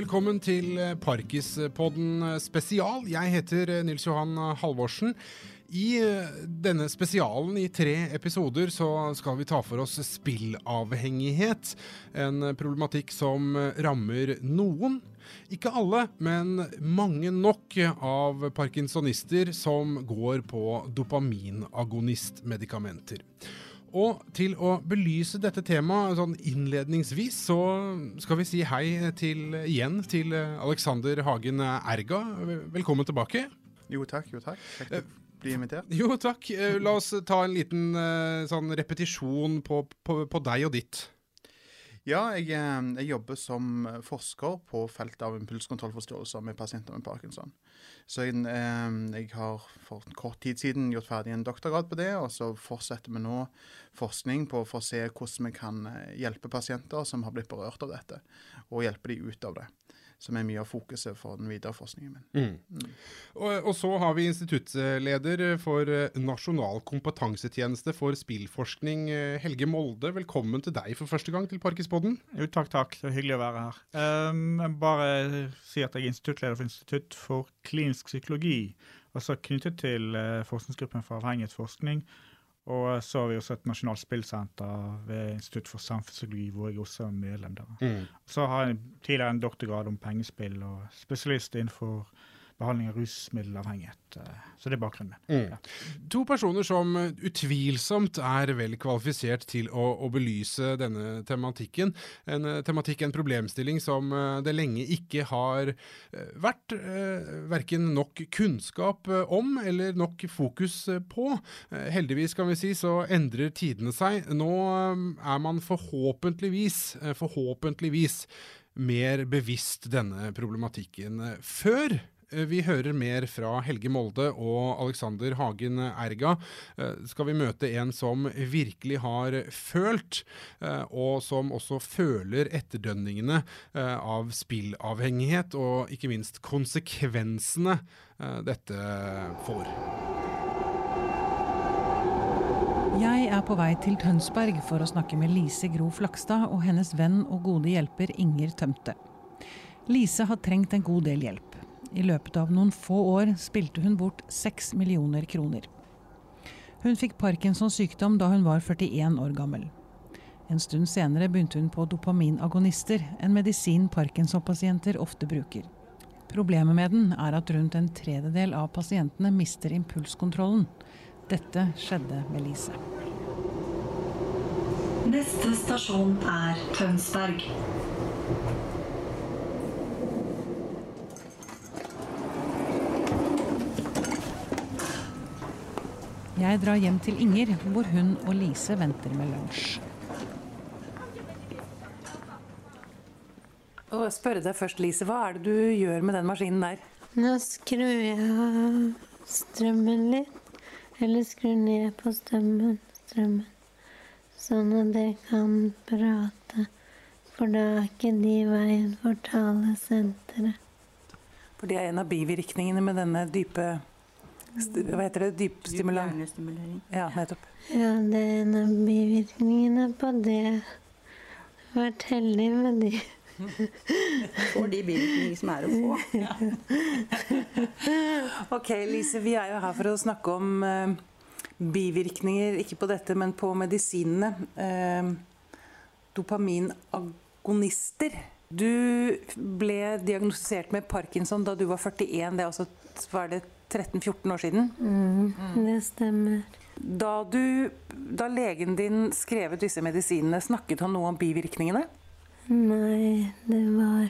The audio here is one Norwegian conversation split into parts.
Velkommen til Parkispodden spesial. Jeg heter Nils Johan Halvorsen. I denne spesialen i tre episoder så skal vi ta for oss spillavhengighet. En problematikk som rammer noen. Ikke alle, men mange nok av parkinsonister som går på dopaminagonistmedikamenter. Og til å belyse dette temaet sånn innledningsvis, så skal vi si hei til, igjen til Alexander Hagen Erga. Velkommen tilbake. Jo takk, jo takk. Kjekt å bli invitert. Jo takk. La oss ta en liten sånn repetisjon på, på, på deg og ditt. Ja, jeg, jeg, jobber som forsker på feltet av impulskontrollforstyrrelser med pasienter med parkinson. Så jeg, jeg, har for kort tid siden gjort ferdig en doktorgrad på det, og så fortsetter vi nå forskning på for å se hvordan vi kan hjelpe pasienter som har blitt berørt av dette, og hjelpe de ut av det som er mye av fokuset for den videre forskningen min. Mm. Mm. Og, og, så har vi instituttleder for Nasjonal kompetansetjeneste for spillforskning, Helge Molde. Velkommen til deg for første gang til Parkispodden. Jo, takk, takk. Det er hyggelig å være her. Um, bare si at jeg er instituttleder for Institutt for klinisk psykologi, altså knyttet til uh, forskningsgruppen for avhengighetsforskning. Og så har vi også et nasjonalt spillsenter ved Institutt for samfunnspsykologi, hvor jeg også er medlem der. Mm. Så har jeg tidligere en doktorgrad om pengespill og spesialist innenfor behandling av rusmiddelavhengighet. Så det er bakgrunnen min. Mm. Ja. To personer som utvilsomt er vel kvalifisert til å, å, belyse denne tematikken. En tematikk, en problemstilling som det lenge ikke har vært eh, verken nok kunnskap om eller nok fokus på. Heldigvis, kan vi si, så endrer tidene seg. Nå er man forhåpentligvis, forhåpentligvis mer bevisst denne problematikken. Før vi hører mer fra Helge Molde og Alexander Hagen Erga. Skal vi møte en som virkelig har følt, og som også føler etterdønningene av spillavhengighet, og ikke minst konsekvensene dette får. Jeg er på vei til Tønsberg for å snakke med Lise Gro Flakstad og hennes venn og gode hjelper Inger Tømte. Lise har trengt en god del hjelp. I løpet av noen få år spilte hun bort seks millioner kroner. Hun fikk Parkinsons sykdom da hun var 41 år gammel. En stund senere begynte hun på dopaminagonister, en medisin Parkinson-pasienter ofte bruker. Problemet med den er at rundt en tredjedel av pasientene mister impulskontrollen. Dette skjedde med Lise. Neste stasjon er Tønsberg. Jeg drar hjem til Inger, hvor hun og Lise venter med lunsj. Og spørre deg først, Lise, Hva er det du gjør med den maskinen der? Nå skrur jeg av strømmen litt. Eller skrur ned på strømmen, strømmen. Sånn at dere kan prate. For da er ikke de veien for talesenteret. For det er en av bivirkningene med denne dype hva heter det? Dypstimulering? Hjernestimulering. Ja, nettopp. Ja, det er en av bivirkningene på det. Jeg har Vært heldig med de. Får de bivirkninger som er å få. ok, Lise, vi er jo her for å snakke om uh, bivirkninger, ikke på dette, men på medisinene. Uh, dopaminagonister. Du ble diagnostisert med parkinson da du var 41. Det er altså, hva er det 13-14 år siden? Mm, det stemmer. Da, du, da legen din skrev ut disse medisinene, snakket han noe om bivirkningene? Nei, det var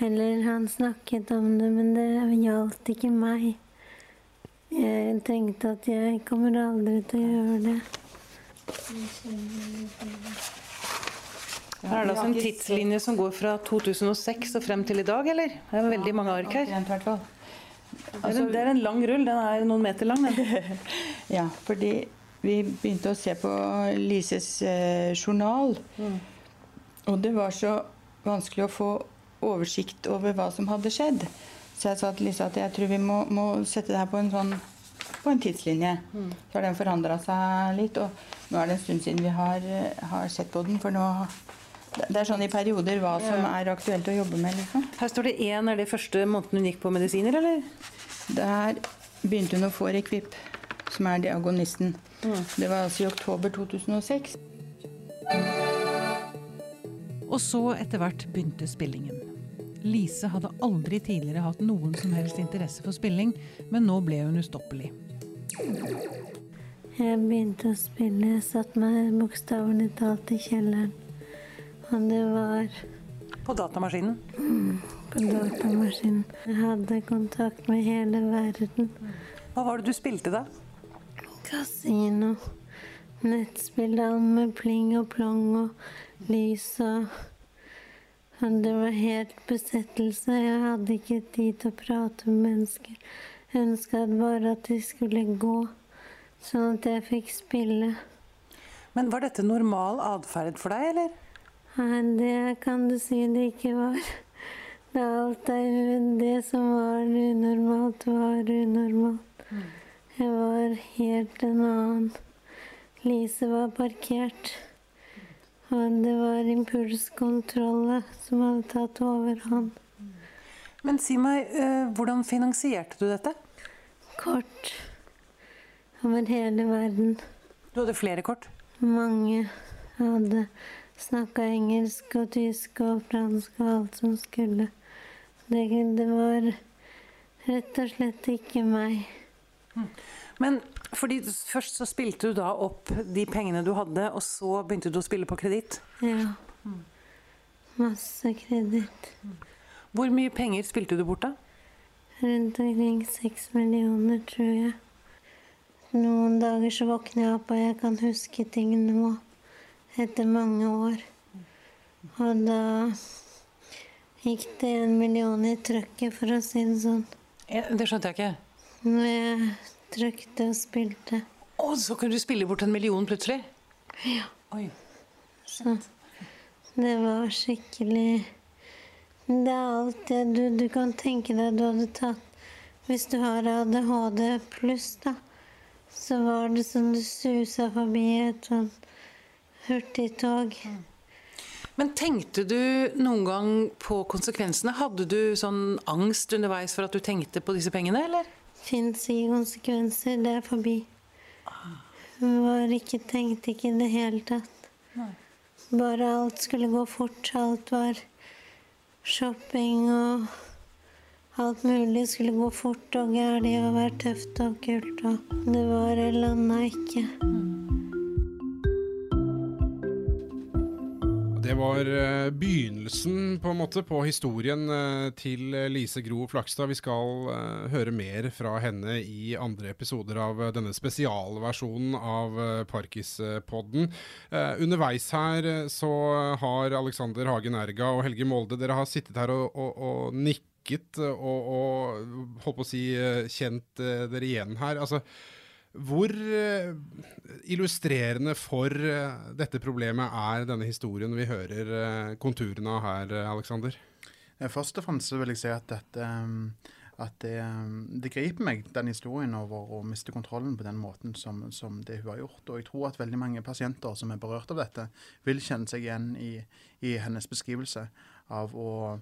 Eller han snakket om det, men det gjaldt ikke meg. Jeg tenkte at jeg kommer aldri til å gjøre det. Her er det altså en tidslinje som går fra 2006 og frem til i dag, eller? Det er veldig mange ark her. Altså, det er en lang rull. Den er noen meter lang. Den. ja, fordi vi begynte å se på Lises eh, journal. Mm. Og det var så vanskelig å få oversikt over hva som hadde skjedd. Så jeg sa til Lise at jeg tror vi må, må sette det her på en, sånn, på en tidslinje. Mm. Så har den forandra seg litt. Og nå er det en stund siden vi har, har sett på den, for nå Det er sånn i perioder hva som er aktuelt å jobbe med. liksom. Her står det én. Er det første måneden hun gikk på medisiner, eller? Der begynte hun å få Rekvip, som er diagonisten. Det var altså i oktober 2006. Og så etter hvert begynte spillingen. Lise hadde aldri tidligere hatt noen som helst interesse for spilling, men nå ble hun ustoppelig. Jeg begynte å spille. Jeg satte meg bokstavelig talt i kjelleren. Og det var På datamaskinen. på datamaskinen. Jeg hadde kontakt med hele verden. Hva var det du spilte da? Kasino. Nettspill med pling og plong og lys og Det var helt besettelse. Jeg hadde ikke tid til å prate med mennesker. Jeg ønska bare at de skulle gå, sånn at jeg fikk spille. Men var dette normal atferd for deg, eller? Nei, det kan du si det ikke var. Det er alt det, det som var unormalt, var unormalt. Jeg var helt en annen. Lise var parkert. Og det var impulskontrollet som hadde tatt overhånd. Men si meg, eh, hvordan finansierte du dette? Kort. Over hele verden. Du hadde flere kort? Mange Jeg hadde snakka engelsk og tysk og fransk og alt som skulle. Det, det var rett og slett ikke meg. Men fordi først så spilte du da opp de pengene du hadde, og så begynte du å spille på kreditt. Ja. Masse kreditt. Hvor mye penger spilte du bort da? Rundt omkring seks millioner, tror jeg. Noen dager så våkner jeg opp og jeg kan huske ting nå. Etter mange år. Og da gikk det en million i trøkket, for å si det sånn. Ja, Det skjønte jeg ikke. Når jeg trykte og spilte. Å, så kunne du spille bort en million plutselig? Ja. Oi. Så det var skikkelig Det er alt det du, du kan tenke deg du hadde tatt Hvis du har ADHD pluss, da, så var det som du susa forbi et sånn hurtigtog. Men tenkte du noen gang på konsekvensene? Hadde du sånn angst underveis for at du tenkte på disse pengene, eller? Fins ikke konsekvenser. Det er forbi. Var ikke tenkt ikke i det hele tatt. Bare alt skulle gå fort. Alt var shopping og alt mulig skulle gå fort og gærent og være tøft og kult. Og det var eller annet ikke. Det var eh, begynnelsen på en måte på historien eh, til Lise Gro Flakstad. Vi skal eh, høre mer fra henne i andre episoder av eh, denne spesialversjonen av Parkispodden. Eh, underveis her eh, så har Alexander Hagen Erga og Helge Molde dere har sittet her og, og, og nikket eh, og, og holdt på å si eh, kjent eh, dere igjen her. Altså, hvor eh, illustrerende for eh, dette problemet er denne historien vi hører eh, konturene av her, Aleksander? Først og fremst vil jeg si at, dette, at det, det griper meg, den historien over å miste kontrollen på den måten som, som det hun har gjort. Og jeg tror at veldig mange pasienter som er berørt av dette, vil kjenne seg igjen i, i hennes beskrivelse av å,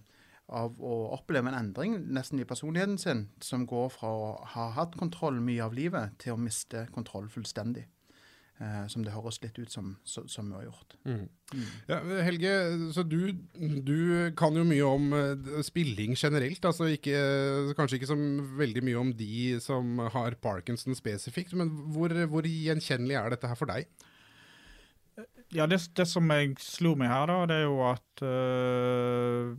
av å oppleve en endring nesten i personligheten sin, som går fra å ha hatt kontroll mye av livet, til å miste kontroll fullstendig. Eh, som det høres litt ut som, som vi har gjort. Ja, Helge, så du, du kan jo mye om eh, spilling generelt. altså ikke, Kanskje ikke så veldig mye om de som har parkinson spesifikt, men hvor, hvor gjenkjennelig er dette her for deg? Ja, det, det som jeg slo meg her, da, det er jo at øh,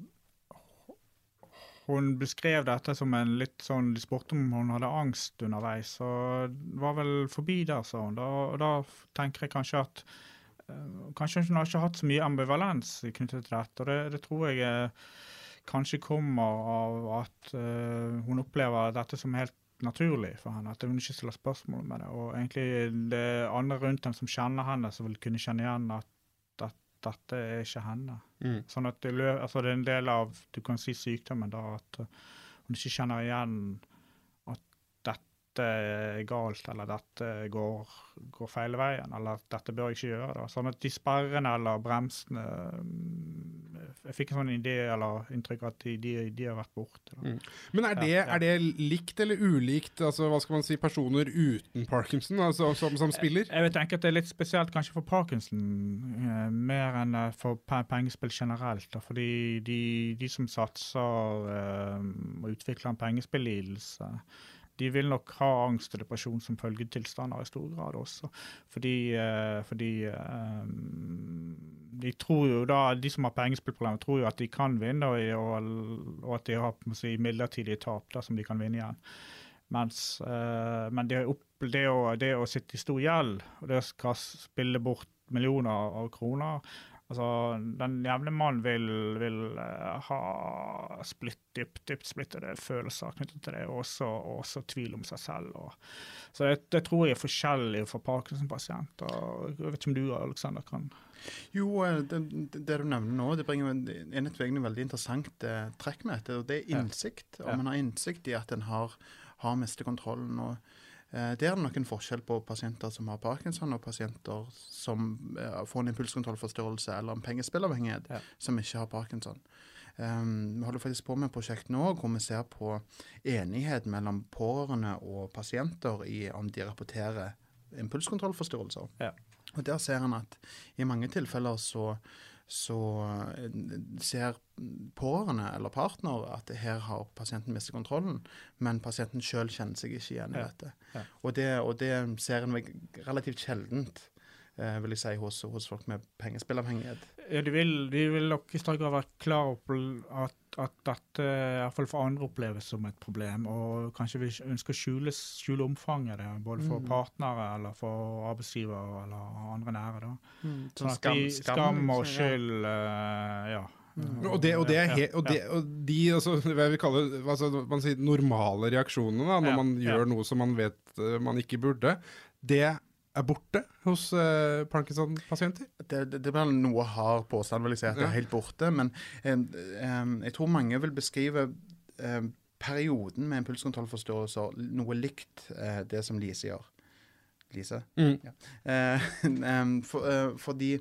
hun beskrev dette som en litt sånn De spurte om hun hadde angst underveis, og var vel forbi der, sa hun. Da, og da tenker jeg kanskje at øh, Kanskje hun har ikke hatt så mye ambivalens knyttet til dette. og Det, det tror jeg eh, kanskje kommer av at øh, hun opplever dette som helt naturlig for henne. At hun ikke stiller spørsmål med det. Og egentlig det andre rundt henne som kjenner henne, som vil kunne kjenne igjen at dette er ikke henne. Mm. Sånn at det, altså det er en del av du kan si sykdommen da, at uh, hun ikke kjenner igjen at dette er galt, eller dette går, går feil veien, eller at dette bør jeg ikke gjøre. Da. Sånn at de sperrene eller bremsene mm, jeg fikk en sånn idé eller inntrykk at de, de, de har vært borte. Mm. Men er det, Ja, ja. er det likt eller ulikt altså hva skal man si, personer uten parkinson altså, som, som spiller? Jeg vil tenke at det er litt spesielt kanskje for Parkinson, eh, mer enn eh, for pengespill generelt. Da, fordi de, de som satser eh, og utvikler en pengespillidelse, de vil nok ha angst og depresjon som følgetilstander i stor grad også. Fordi, eh, fordi eh, de tror jo da, de som har pengespillproblemer, tror jo at de kan vinne, og, og, at de har si, midlertidige tap da, som de kan vinne igjen. Mens, eh, men det, det, å, det å sitte i stor gjeld, og det å spille bort millioner av kroner altså Den jevne mann vil, vil eh, ha splitt, dypt, dypt splittede følelser knyttet til det, og også, også tvil om seg selv. Og, så det, det tror jeg er forskjellig for Parkinson-pasienter. Jeg vet ikke om du Alexander, kan Jo, eh, det, det du nevner nå, det bringer en, en et veldig interessant eh, trekk med dette. og Det er innsikt. Ja. Om man har innsikt i at en har, har mistet kontrollen. og Det er nok en forskjell på pasienter som har parkinson, og pasienter som eh, får en impulskontrollforstyrrelse eller en pengespillavhengighet Ja. som ikke har parkinson. Um, vi holder faktisk på med et prosjekt nå hvor vi ser på enighet mellom pårørende og pasienter i om de rapporterer impulskontrollforstyrrelser. Ja. Og Der ser en at i mange tilfeller så, så eh, ser pårørende eller partner at her har pasienten mistet kontrollen, men pasienten sjøl kjenner seg ikke igjen i Ja. dette. Ja. Og, det, og det ser en relativt sjeldent, eh, vil jeg si, hos, hos folk med pengespillavhengighet. Ja, de vil, de vil nok i større grad være klar over at, at dette i hvert fall for andre oppleves som et problem, og kanskje vi ønsker å skjule, skjule omfanget det, både for Mm. partnere eller for arbeidsgiver eller andre nære. da. Mm. Sånn at skam- de, skam, skam og ja. skyld eh, Ja. Mm. Og det, og det er he, og, det, og de altså, hva jeg vil kalle altså, man sier normale reaksjonene da, når Ja, man ja. gjør noe som man vet eh, man ikke burde, det er borte hos eh, Parkinson-pasienter. Det, det, det blir noe hard påstand, vil jeg si, at det er helt borte. Men eh, eh, jeg tror mange vil beskrive eh, perioden med impulskontrollforstyrrelser noe likt eh, det som Lise gjør. Lise? Mm. Ja. Eh, for, eh, fordi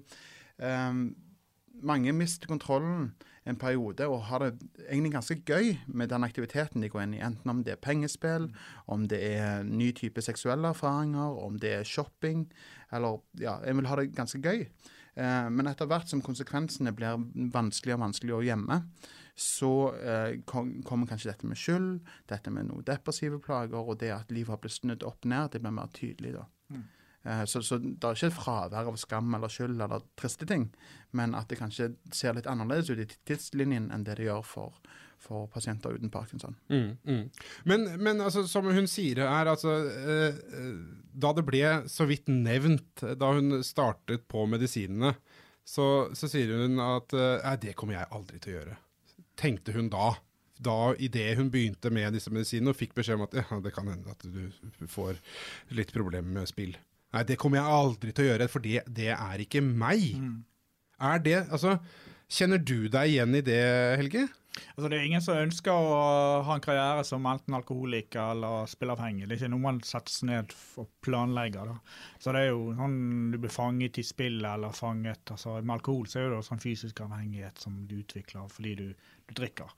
mange mister kontrollen en periode og har det egentlig ganske gøy med den aktiviteten de går inn i. Enten om det er pengespill, om det er ny type seksuelle erfaringer, om det er shopping. Eller ja, en vil ha det ganske gøy. Eh, men etter hvert som konsekvensene blir vanskeligere og vanskeligere å gjemme, så eh, kom, kommer kanskje dette med skyld, dette med noen depressive plager, og det at livet har blitt snudd opp ned, det blir mer tydelig da. Eh, Så, så det er ikke et fravær av skam eller skyld eller triste ting, men at det kanskje ser litt annerledes ut i tidslinjen enn det det gjør for, for pasienter uten parkinson. Mm, mm. Men, men altså, som hun sier her, altså, eh, eh, da det ble så vidt nevnt da hun startet på medisinene, så, så sier hun at eh, «Nei, det kommer jeg aldri til å gjøre. Tenkte hun da. Da Idet hun begynte med disse medisinene og fikk beskjed om at ja, det kan hende at du får litt problemer med spill. Nei, det kommer jeg aldri til å gjøre, for det, det er ikke meg. Er det, altså, Kjenner du deg igjen i det, Helge? Altså, det er ingen som ønsker å ha en karriere som enten alkoholiker eller spilleavhengig. Det er ikke noe man setter seg ned og planlegger. Da. Så det er jo sånn du blir fanget i spillet eller fanget altså, Med alkohol så er det jo sånn fysisk avhengighet som du utvikler fordi du, du drikker.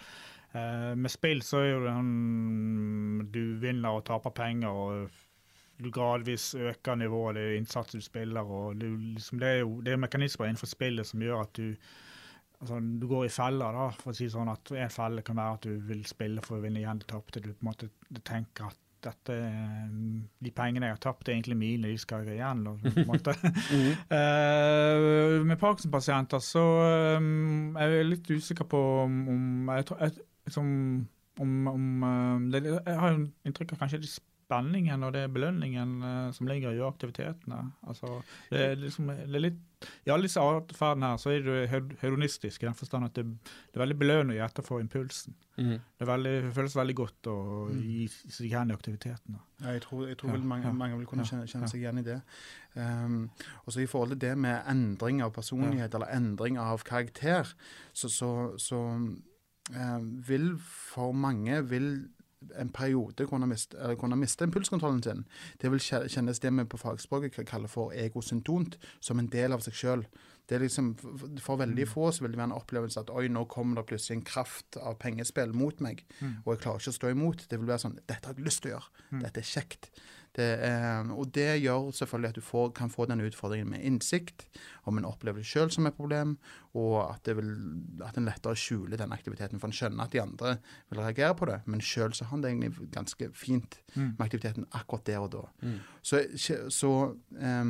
Eh, med spill så er jo det sånn du vinner og taper penger. og du gradvis øker nivået, det er innsatsen du spiller. og du, liksom, Det er jo det er mekanismer innenfor spillet som gjør at du altså, du går i feller, da, for å si sånn at En felle kan være at du vil spille for å vinne igjen det tapte. Du på en måte tenker at dette, de pengene jeg har tapt, er egentlig mine, de skal jeg igjen. Da, på en måte. uh, med Parkinson-pasienter så um, er jeg litt usikker på om, om jeg, tror- jeg, som, om, om um, det, Jeg har jo inntrykk av kanskje de spenningen og det belønningen eh, som ligger i aktivitetene. Altså, det, er liksom, det er litt i alle disse atferdene her så er du hed- hedonistisk i den forstand at det, det er veldig belønnende å gjøre etter for impulsen. Mm. Det, er veldig, det føles veldig godt å gi seg igjen i aktivitetene. Ja, jeg tror, jeg tror Ja, vel mange, ja, mange vil kunne ja, kjenne, kjenne ja. seg igjen i det. Um, og så I forhold til det med endring av personlighet eller endring av karakter, så, så, så um, vil for mange vil en periode kunne miste, eller kunne miste impulskontrollen sin. Det vil kjennes det vi på fagspråket kaller for egosyntont, som en del av seg sjøl. Det er liksom, for, veldig få så vil det være en opplevelse at oi, nå kommer det plutselig en kraft av pengespill mot meg, og jeg klarer ikke å stå imot. Det vil være sånn Dette har jeg lyst til å gjøre. Dette er kjekt. Det, eh, og det gjør selvfølgelig at du får, kan få den utfordringen med innsikt, om en opplever det sjøl som et problem, og at, det vil, at en lettere skjuler den aktiviteten. For en skjønner at de andre vil reagere på det, men sjøl så har en det egentlig ganske fint med aktiviteten akkurat der og da. Så, så, eh,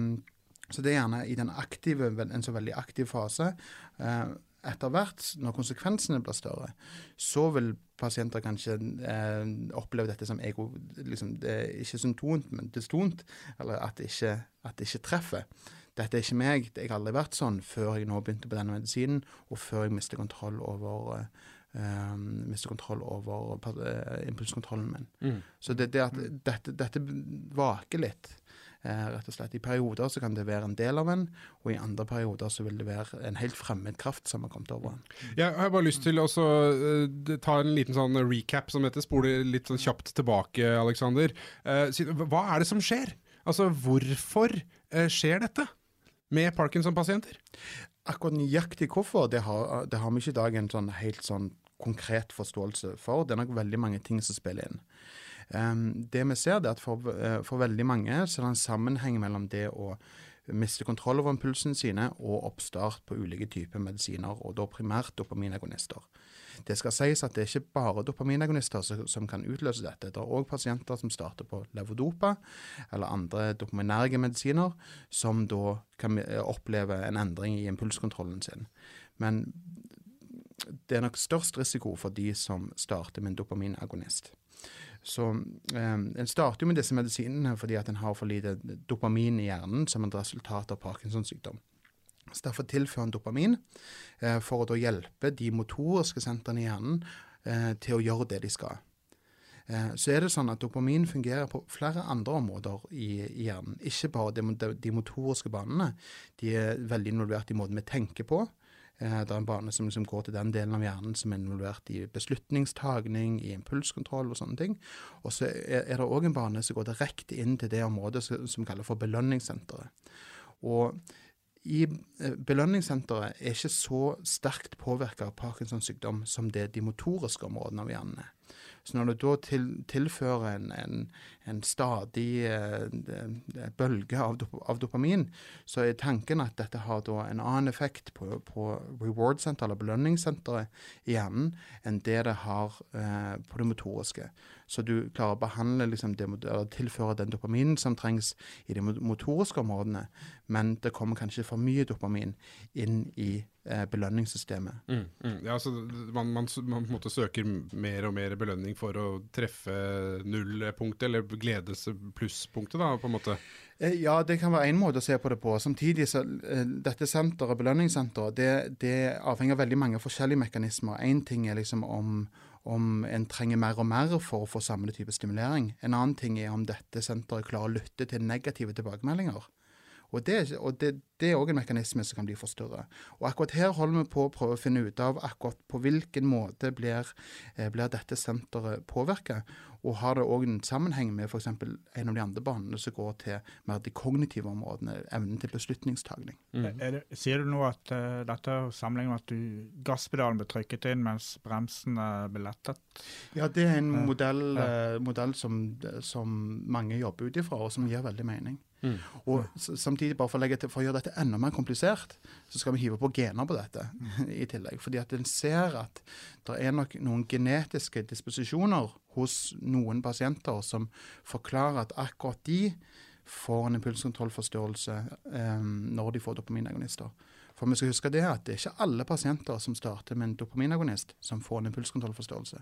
så det er gjerne i den aktive, en så veldig aktiv fase. Eh, etter hvert, når konsekvensene blir større, så vil pasienter kanskje eh, oppleve dette som ego, liksom, det er ikke symptomt, men dystont, eller at det ikke, at det ikke treffer. Dette er ikke meg, jeg har aldri vært sånn før jeg nå begynte på denne medisinen, og før jeg mistet kontroll over eh, eh, mistet kontroll over uh, impulskontrollen min. Mm. Så det, det at dette, dette vaker litt. Eh, rett og slett. I perioder så kan det være en del av en, og i andre perioder så vil det være en helt fremmed kraft som har kommet over en. Jeg har bare lyst til å eh, ta en liten sånn recap som dette, spole litt sånn kjapt tilbake, Alexander. Eh, hva er det som skjer? Altså, hvorfor skjer dette med Parkinson-pasienter? Akkurat nøyaktig hvorfor, det har, det har vi ikke i dag en sånn helt sånn konkret forståelse for. Det er nok veldig mange ting som spiller inn. Det vi ser, er at for, eh, for veldig mange så er det en sammenheng mellom det å miste kontroll over impulsene sine og oppstart på ulike typer medisiner, og da primært dopaminagonister. Det skal sies at det er ikke bare dopaminagonister som, som kan utløse dette. Det er òg pasienter som starter på levodopa eller andre dopaminerge medisiner, som da kan eh, oppleve en endring i impulskontrollen sin. Men det er nok størst risiko for de som starter med en dopaminagonist. Så um, En starter jo med disse medisinene fordi at en har for lite dopamin i hjernen som et resultat av Parkinsons sykdom. Så Derfor tilfører en dopamin eh, for å da hjelpe de motoriske sentrene i hjernen eh, til å gjøre det de skal. Eh, så er det sånn at dopamin fungerer på flere andre områder i, hjernen. Ikke bare de motoriske banene. De er veldig involvert i måten vi tenker på. Eh, Det er en bane som liksom går til den delen av hjernen som er involvert i beslutningstagning, i impulskontroll og sånne ting. Og så er er det òg en bane som går direkte inn til det området som som kalles for belønningssenteret. Og i eh, belønningssenteret er ikke så sterkt påvirka av Parkinsons sykdom som det de motoriske områdene av hjernen er. Så når du da til, tilfører en, en, en stadig eh, eh, bølge av, dop av dopamin, så er tanken at dette har da en annen effekt på, på reward-senteret, eller belønningssenteret i hjernen, enn det det har eh, på det motoriske. Så du klarer å behandle, liksom, det, eller tilføre den dopaminen som trengs i de motoriske områdene, men det kommer kanskje for mye dopamin inn i eh, belønningssystemet. Mm, mm. Ja, altså, man, man, man på en måte søker mer og mer belønning for å treffe nullpunktet, eller gledes-plusspunktet, da, på en måte. Eh, Ja, det kan være én måte å se på det på. Samtidig så eh, dette senteret, belønningssenteret, det, det avhenger av veldig mange forskjellige mekanismer. Én ting er liksom om, om en trenger mer og mer for å få samme type stimulering. En annen ting er om dette senteret klarer å lytte til negative tilbakemeldinger. Og det, og det, det er òg en mekanisme som kan bli forstyrra. Og akkurat her holder vi på å prøve å finne ut av akkurat på hvilken måte blir, eh, blir dette senteret påvirket. Og har det òg en sammenheng med f.eks. en av de andre banene som går til mer de kognitive områdene, evnen til beslutningstagning. Mm sier du nå at uh, dette er sammenlignet med at du, gasspedalen ble trykket inn mens bremsen ble lettet? Ja, det er en modell, eh, modell som, som mange jobber ut ifra, og som gir veldig mening. Mm. Og samtidig, bare for å, til, for å gjøre dette enda mer komplisert, så skal vi hive på gener på dette i tillegg. Fordi at en ser at det er nok noen genetiske disposisjoner hos noen pasienter som forklarer at akkurat de får en impulskontrollforstyrrelse eh, når de får dopaminagonister. For vi skal huske det at det er ikke alle pasienter som starter med en dopaminagonist, som får en impulskontrollforstyrrelse.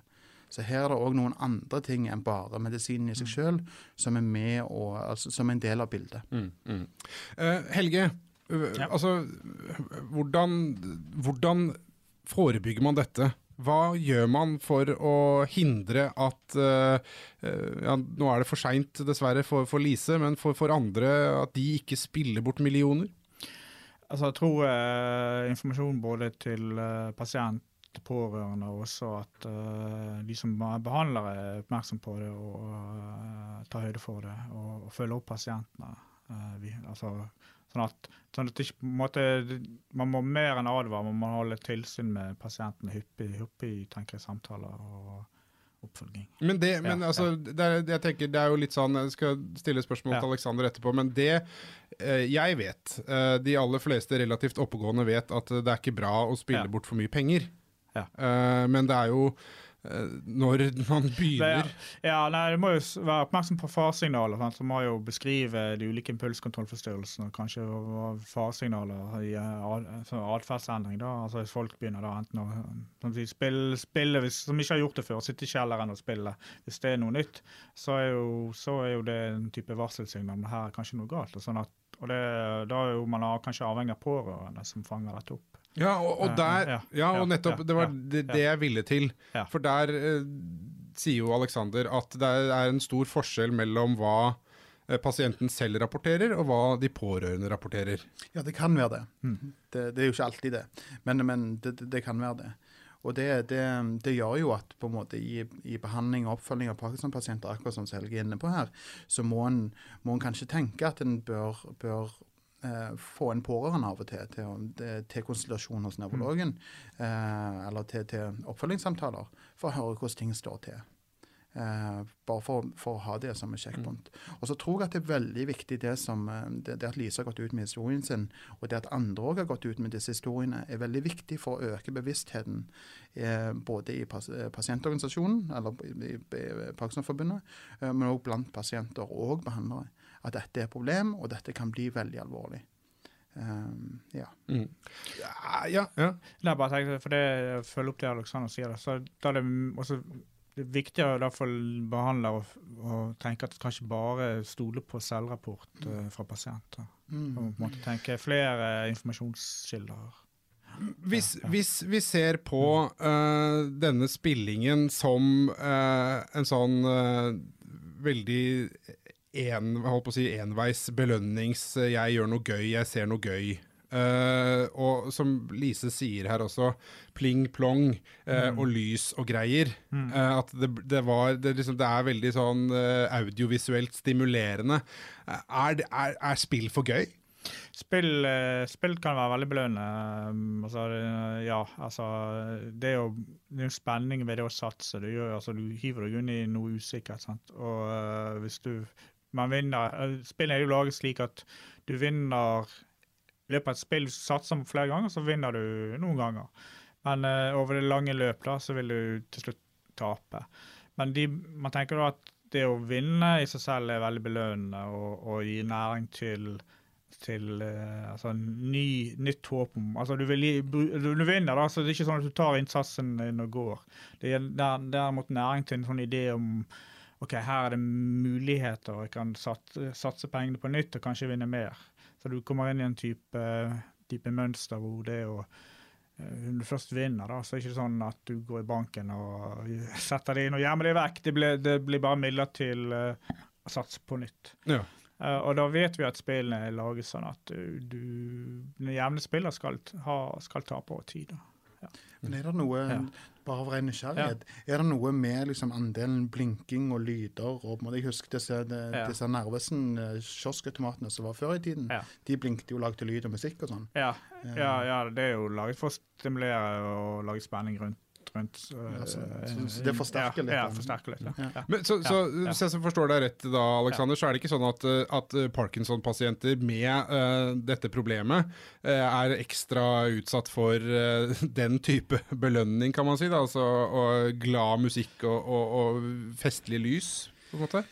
Så her er det òg noen andre ting enn bare medisinen i seg sjøl som er med og, altså, som er en del av bildet. Mm, mm. Eh, Helge, Ja. altså hvordan, hvordan forebygger man dette? Hva gjør man for å hindre at eh, ja, Nå er det for seint, dessverre, for, for Lise, men for, for andre at de ikke spiller bort millioner? Altså, jeg tror eh, informasjon både til eh, pasient pårørende, også at uh, de som behandler er oppmerksom på det og uh, tar høyde for det, og, og følger opp pasientene. Uh, vi, altså, sånn at, sånn at ikke, måte, Man må mer enn advare, man må holde tilsyn med pasientene hyppig, hyppig tenker jeg, samtaler. og oppfølging. Men det, men ja, altså, ja. Det, er, jeg tenker, det er jo litt sånn, Jeg skal stille spørsmål til Alexander etterpå, men det eh, jeg vet, eh, de aller fleste relativt oppegående vet at det er ikke bra å spille bort for mye penger. Eh, men det er jo uh, når man begynner det, Ja, nei, Du må jo være oppmerksom på faresignaler. Sant? Så må jo beskrive de ulike impulskontrollforstyrrelsene. Kanskje faresignaler i eh, atferdsendring. Altså Hvis folk begynner da enten å som de spiller, spiller hvis, som ikke har gjort det før, sitte i kjelleren og spille. Hvis det er noe nytt, så er jo, så er jo det en type varselsignal. Men her er kanskje noe galt. Og sånn at, og det, da er jo man kanskje avhengig av pårørende som fanger dette opp. Ja, og, og der Ja, og nettopp. Det var det, det jeg ville til. For der eh, sier jo Alexander at det er en stor forskjell mellom hva eh, pasienten selv rapporterer, og hva de pårørende rapporterer. Ja, det kan være det. Mm. Det, det, er jo ikke alltid det, men, men det, det, kan være det. Og det, det, gjør jo at på en måte i, i behandling og oppfølging av Parkinson-pasienter, akkurat som Helge er inne på her, så må en, må en kanskje tenke at en bør, bør eh, få en pårørende av og til til, til konsultasjon hos nevrologen, mm. eh, eller til, til, oppfølgingssamtaler, for å høre hvordan ting står til. Eh, bare for, for, å ha det som et sjekkpunkt. Mm. Og så tror jeg at det er veldig viktig det, som, eh, det, det at Lise har gått ut med historien sin, og det at andre òg har gått ut med disse historiene, er veldig viktig for å øke bevisstheten eh, både i pas, eh, pasientorganisasjonen, eller i, i, i Parkinsonforbundet, eh, men òg blant pasienter og behandlere at dette er et problem, og dette kan bli veldig alvorlig. Um, ja. Mm. ja. ja, ja. Nei, bare tenk, for det følger opp det Alexander sier. Så da er det også det er viktig å behandle og, og, tenke at kanskje bare stole på selvrapport uh, fra pasienter. Mm. Og på en måte tenke flere informasjonskilder. Hvis, ja, ja. hvis, vi ser på uh, denne spillingen som uh, en sånn uh, veldig en, holdt på å si, enveis belønnings eh, 'jeg gjør noe gøy, jeg ser noe gøy'. Uh, og som Lise sier her også, pling-plong uh, mm. og lys og greier. Mm. Uh, at det, det, var, det, liksom, det, er veldig sånn audiovisuelt stimulerende. Er, er, er, spill for gøy? Spill, spill kan være veldig belønnende. Um, altså, ja, altså Det er jo det er spenning ved det å satse. Du, gjør, altså, du hiver deg inn i noe usikkert. Sant? Og hvis du man vinner eh, Spillet er jo laget slik at du vinner I løpet av et spill satser flere ganger, så vinner du noen ganger. Men uh, over det lange løp da, så vil du til slutt tape. Men de, man tenker da at det å vinne i seg selv er veldig belønnende og, og gir næring til, til uh, altså ny, nytt håp altså du, vil, du, vinner, da, så det er ikke sånn at du tar innsatsen din og går. Det er derimot næring til en sånn idé om OK, her er det muligheter, og jeg kan satse, satse pengene på nytt og kanskje vinne mer. Så du kommer inn i en type, type mønster hvor det å eh, når du først vinner, da, så er det ikke sånn at du går i banken og setter det inn og gjemmer det vekk. Det blir, det blir bare midler til uh, satse på nytt. Ja. Uh, og da vet vi at spillene er laget sånn at du, du den jevne spiller skal, ha, skal tape over tid. Da. Ja. Men er det noe ja. bare av ren nysgjerrighet, ja. er det noe med liksom, andelen blinking og lyder og Jeg husker disse, de, disse Narvesen-kioskautomatene som var før i tiden. De blinkte jo og lagde lyd og musikk og sånn. Ja. ja, det er jo laget for å stimulere og lage spenning rundt rundt. Ja, så, så, så, det forsterker litt? Ja, forsterker litt. Ja. Men, så, så hvis jeg forstår deg rett da, Alexander, så er det ikke sånn at, eh, at eh, Parkinson-pasienter med uh, dette problemet uh, er ekstra utsatt for uh, den type belønning, kan man si? da, altså og Glad musikk og, og, og festlig lys, på en måte?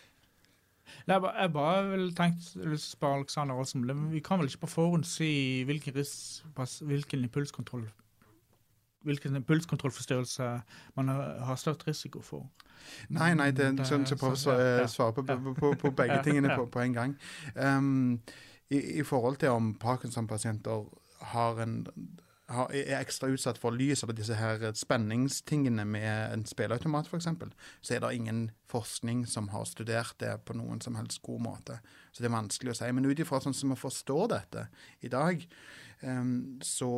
Nei, jeg bare vil tenke lyst til å spørre Alexander også, Vi kan vel ikke på forhånd si hvilken, hvilken impulskontroll hvilken pulskontrollforstyrrelse man har størst risiko for. Nei, nei, det er sånn, så prøver å svare på, på, på, på begge tingene på, en gang. Um, i, i, forhold til om Parkinson-pasienter har en har, er ekstra utsatt for lys, eller disse her spenningstingene med en spilleautomat f.eks., så er det ingen forskning som har studert det på noen som helst god måte. Så det er vanskelig å si. Men ut ifra sånn som vi forstår dette i dag, så,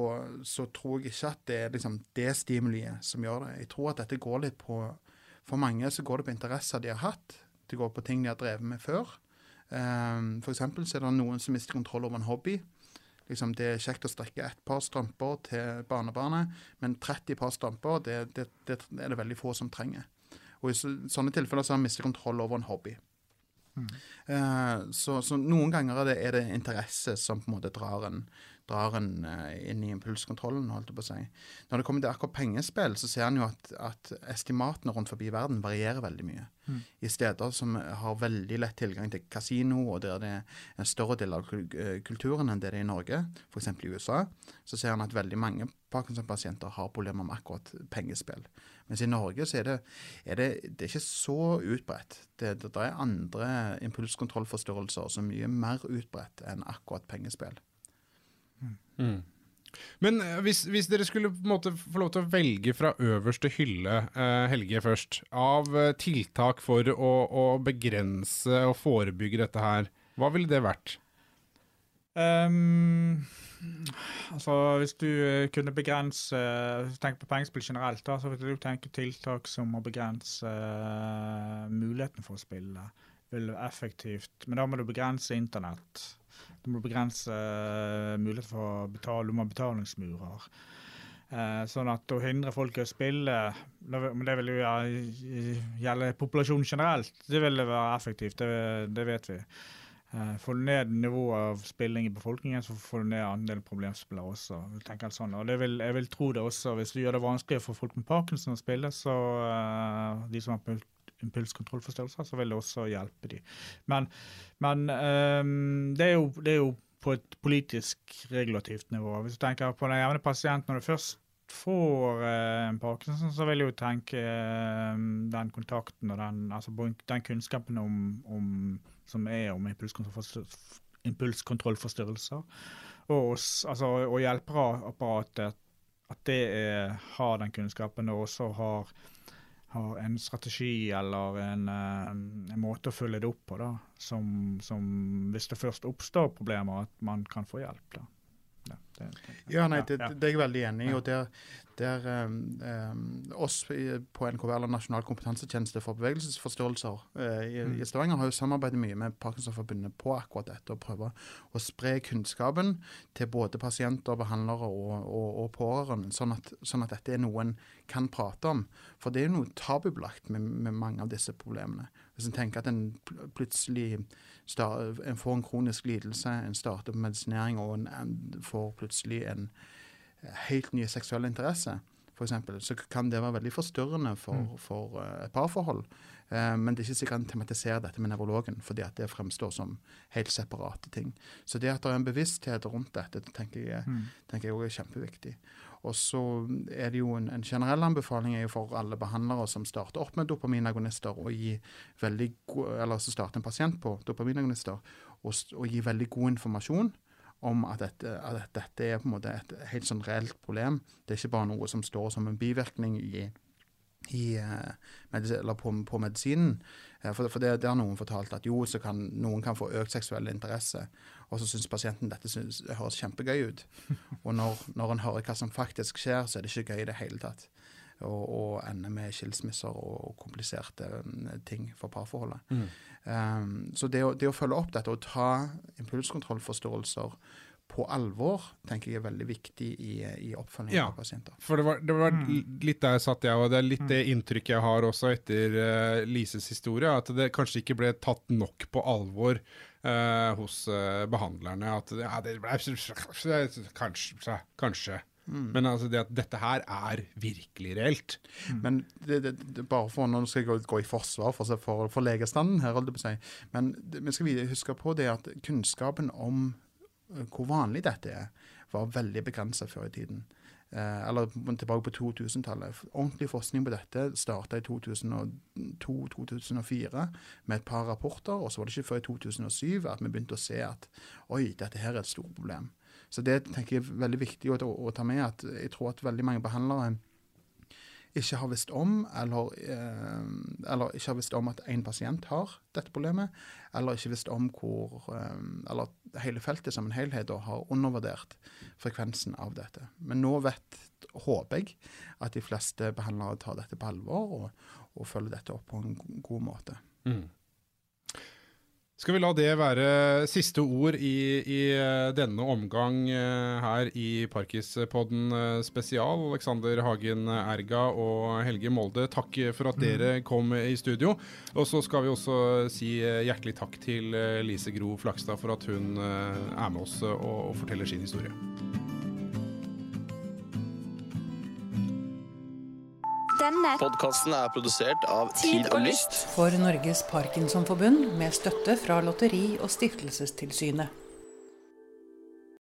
så, tror jeg ikke at det er liksom det stimuliet som gjør det. Jeg tror at dette går litt på For mange så går det på interesser de har hatt. Det går på ting de har drevet med før. Um, eksempel så er det noen som mister kontroll over en hobby. Liksom, det er kjekt å strekke ett par strømper til barnebarnet, men 30 par strømper det, det, det, er det veldig få som trenger. Og I sånne tilfeller så har man mistet kontroll over en hobby. Mm. Uh, så, så, noen ganger er det, er det, interesse som på en måte drar en, drar en uh, inn i impulskontrollen. holdt jeg på å si. Når det kommer til akkurat pengespill, så ser en jo at, at, estimatene rundt forbi verden varierer veldig mye. Mm. I steder som har veldig lett tilgang til kasino, og der det er en større del av eh, kulturen enn det det er i Norge, f.eks. i USA, så ser en at veldig mange Parkinson-pasienter har problemer med akkurat pengespill. Mens i Norge så er det, er det, det er ikke så utbredt. Det, det, det er andre impulskontrollforstyrrelser som er mye mer utbredt enn akkurat pengespill. Mm. Men eh, hvis, hvis, dere skulle på en måte få lov til å velge fra øverste hylle, eh, Helge først, av eh, tiltak for å, å, begrense og forebygge dette her, hva ville det vært? Um, altså Hvis du eh, kunne begrense Tenk på pengespill generelt, da, så vil du tenke tiltak som å begrense uh, muligheten for å spille. Vil effektivt, Men da må du begrense internett du må begrense uh, mulighet for å betale, du må ha betalingsmurer. Uh, sånn at å hindre folk i å spille, men det vil jo gjelde populasjonen generelt, det vil være effektivt, det, det vet vi. Uh, får du ned nivået av spilling i befolkningen, så får du ned andelen problemspillere også. Jeg sånn. Og vil, jeg vil tro det også, Hvis du gjør det vanskelig for folk med Parkinson å spille, så de som har impulskontrollforstyrrelser, så vil det også hjelpe dem. Men, men um, det, er jo, det, er jo, på et politisk regulativt nivå. Hvis du tenker på den jevne pasient når du først får uh, en Parkinson, så vil jeg jo tenke uh, den kontakten og den, altså, den kunnskapen om, om, som er om impulskontrollforstyrrelser, og, altså, og hjelpeapparatet, at det er, har den kunnskapen og også har har en strategi eller en, eh, en, måte å følge det opp på, da, som, som, hvis det først oppstår problemer, at man kan få hjelp. da. Ja, det, det, ja, nei, det, det, er jeg veldig enig i. og der, der um, Oss på NKV, eller Nasjonal kompetansetjeneste for bevegelsesforstyrrelser eh, i, mm. i, Stavanger, har jo samarbeidet mye med Parkinsonforbundet på akkurat dette. og prøver å spre kunnskapen til både pasienter, behandlere og, og, og pårørende, sånn at, sånn at, dette er noe en kan prate om. For det er jo noe tabubelagt med, med mange av disse problemene. Hvis en tenker at en plutselig en får en kronisk lidelse, en starter på medisinering og en, en får plutselig en helt nye seksuelle interesse, f.eks., så kan det være veldig forstyrrende for, mm. for et parforhold. Uh, men det er ikke sikkert en tematiserer dette med nevrologen, fordi at det fremstår som helt separate ting. Så det at det er en bevissthet rundt dette, tenker jeg, mm. tenker jeg også er kjempeviktig. Og så er det jo en, en generell anbefaling for alle behandlere som starter opp med dopaminagonister, og gi veldig eller som starter en pasient på dopaminagonister, og, og gi veldig god informasjon om at dette, at dette, er på en måte et helt sånn reelt problem. Det er ikke bare noe som står som en bivirkning i, i, uh, på, på, medisinen. Uh, for, for det, det, har noen fortalt at jo, så kan noen kan få økt seksuell interesse, og så syns pasienten dette synes, høres kjempegøy ut. Og når, når en hører hva som faktisk skjer, så er det ikke gøy i det hele tatt. Og, og ender med skilsmisser og kompliserte um, ting for parforholdet. Mm. Um, så det å, det å, følge opp dette og ta impulskontrollforståelser på alvor, tenker jeg er veldig viktig i, i oppfølgingen ja, av pasienter. For det var, det var mm. litt der satt jeg, og det er litt det mm. inntrykket jeg har også etter uh, Lises historie, at det kanskje ikke ble tatt nok på alvor uh, hos uh, behandlerne. At ja, det ble Kanskje. kanskje. Mm. Men altså det at dette her er virkelig reelt. Mm. Men det, det, det, bare for Nå skal jeg gå, gå i forsvar for, for, for legestanden her, holdt jeg på å si. Men vi skal huske på det at kunnskapen om uh, hvor vanlig dette er, var veldig begrensa før i tiden. Eh, eller tilbake på 2000-tallet. Ordentlig forskning på dette starta i 2002-2004 med et par rapporter. Og så var det ikke før i 2007 at vi begynte å se at oi, dette her er et stort problem. Så det tenker jeg er veldig viktig å, å ta med. at Jeg tror at veldig mange behandlere ikke har visst om, eller, eh, eller ikke har visst om at én pasient har dette problemet, eller ikke visst om hvor eh, Eller hele feltet som en helhet og har undervurdert frekvensen av dette. Men nå vet, håper jeg, at de fleste behandlere tar dette på alvor og, og følger dette opp på en god måte. Mm. Skal vi la det være siste ord i, i eh, denne omgang eh, her i Parkispodden eh, spesial. Alexander Hagen Erga og Helge Molde, takk for at dere kom i studio. Og så skal vi også si hjertelig takk til Lise Gro Flakstad for at hun er med oss og, og forteller sin historie. Denne podkasten er produsert av Tid og Lyst. For Norges Parkinsonforbund med støtte fra Lotteri- og stiftelsestilsynet.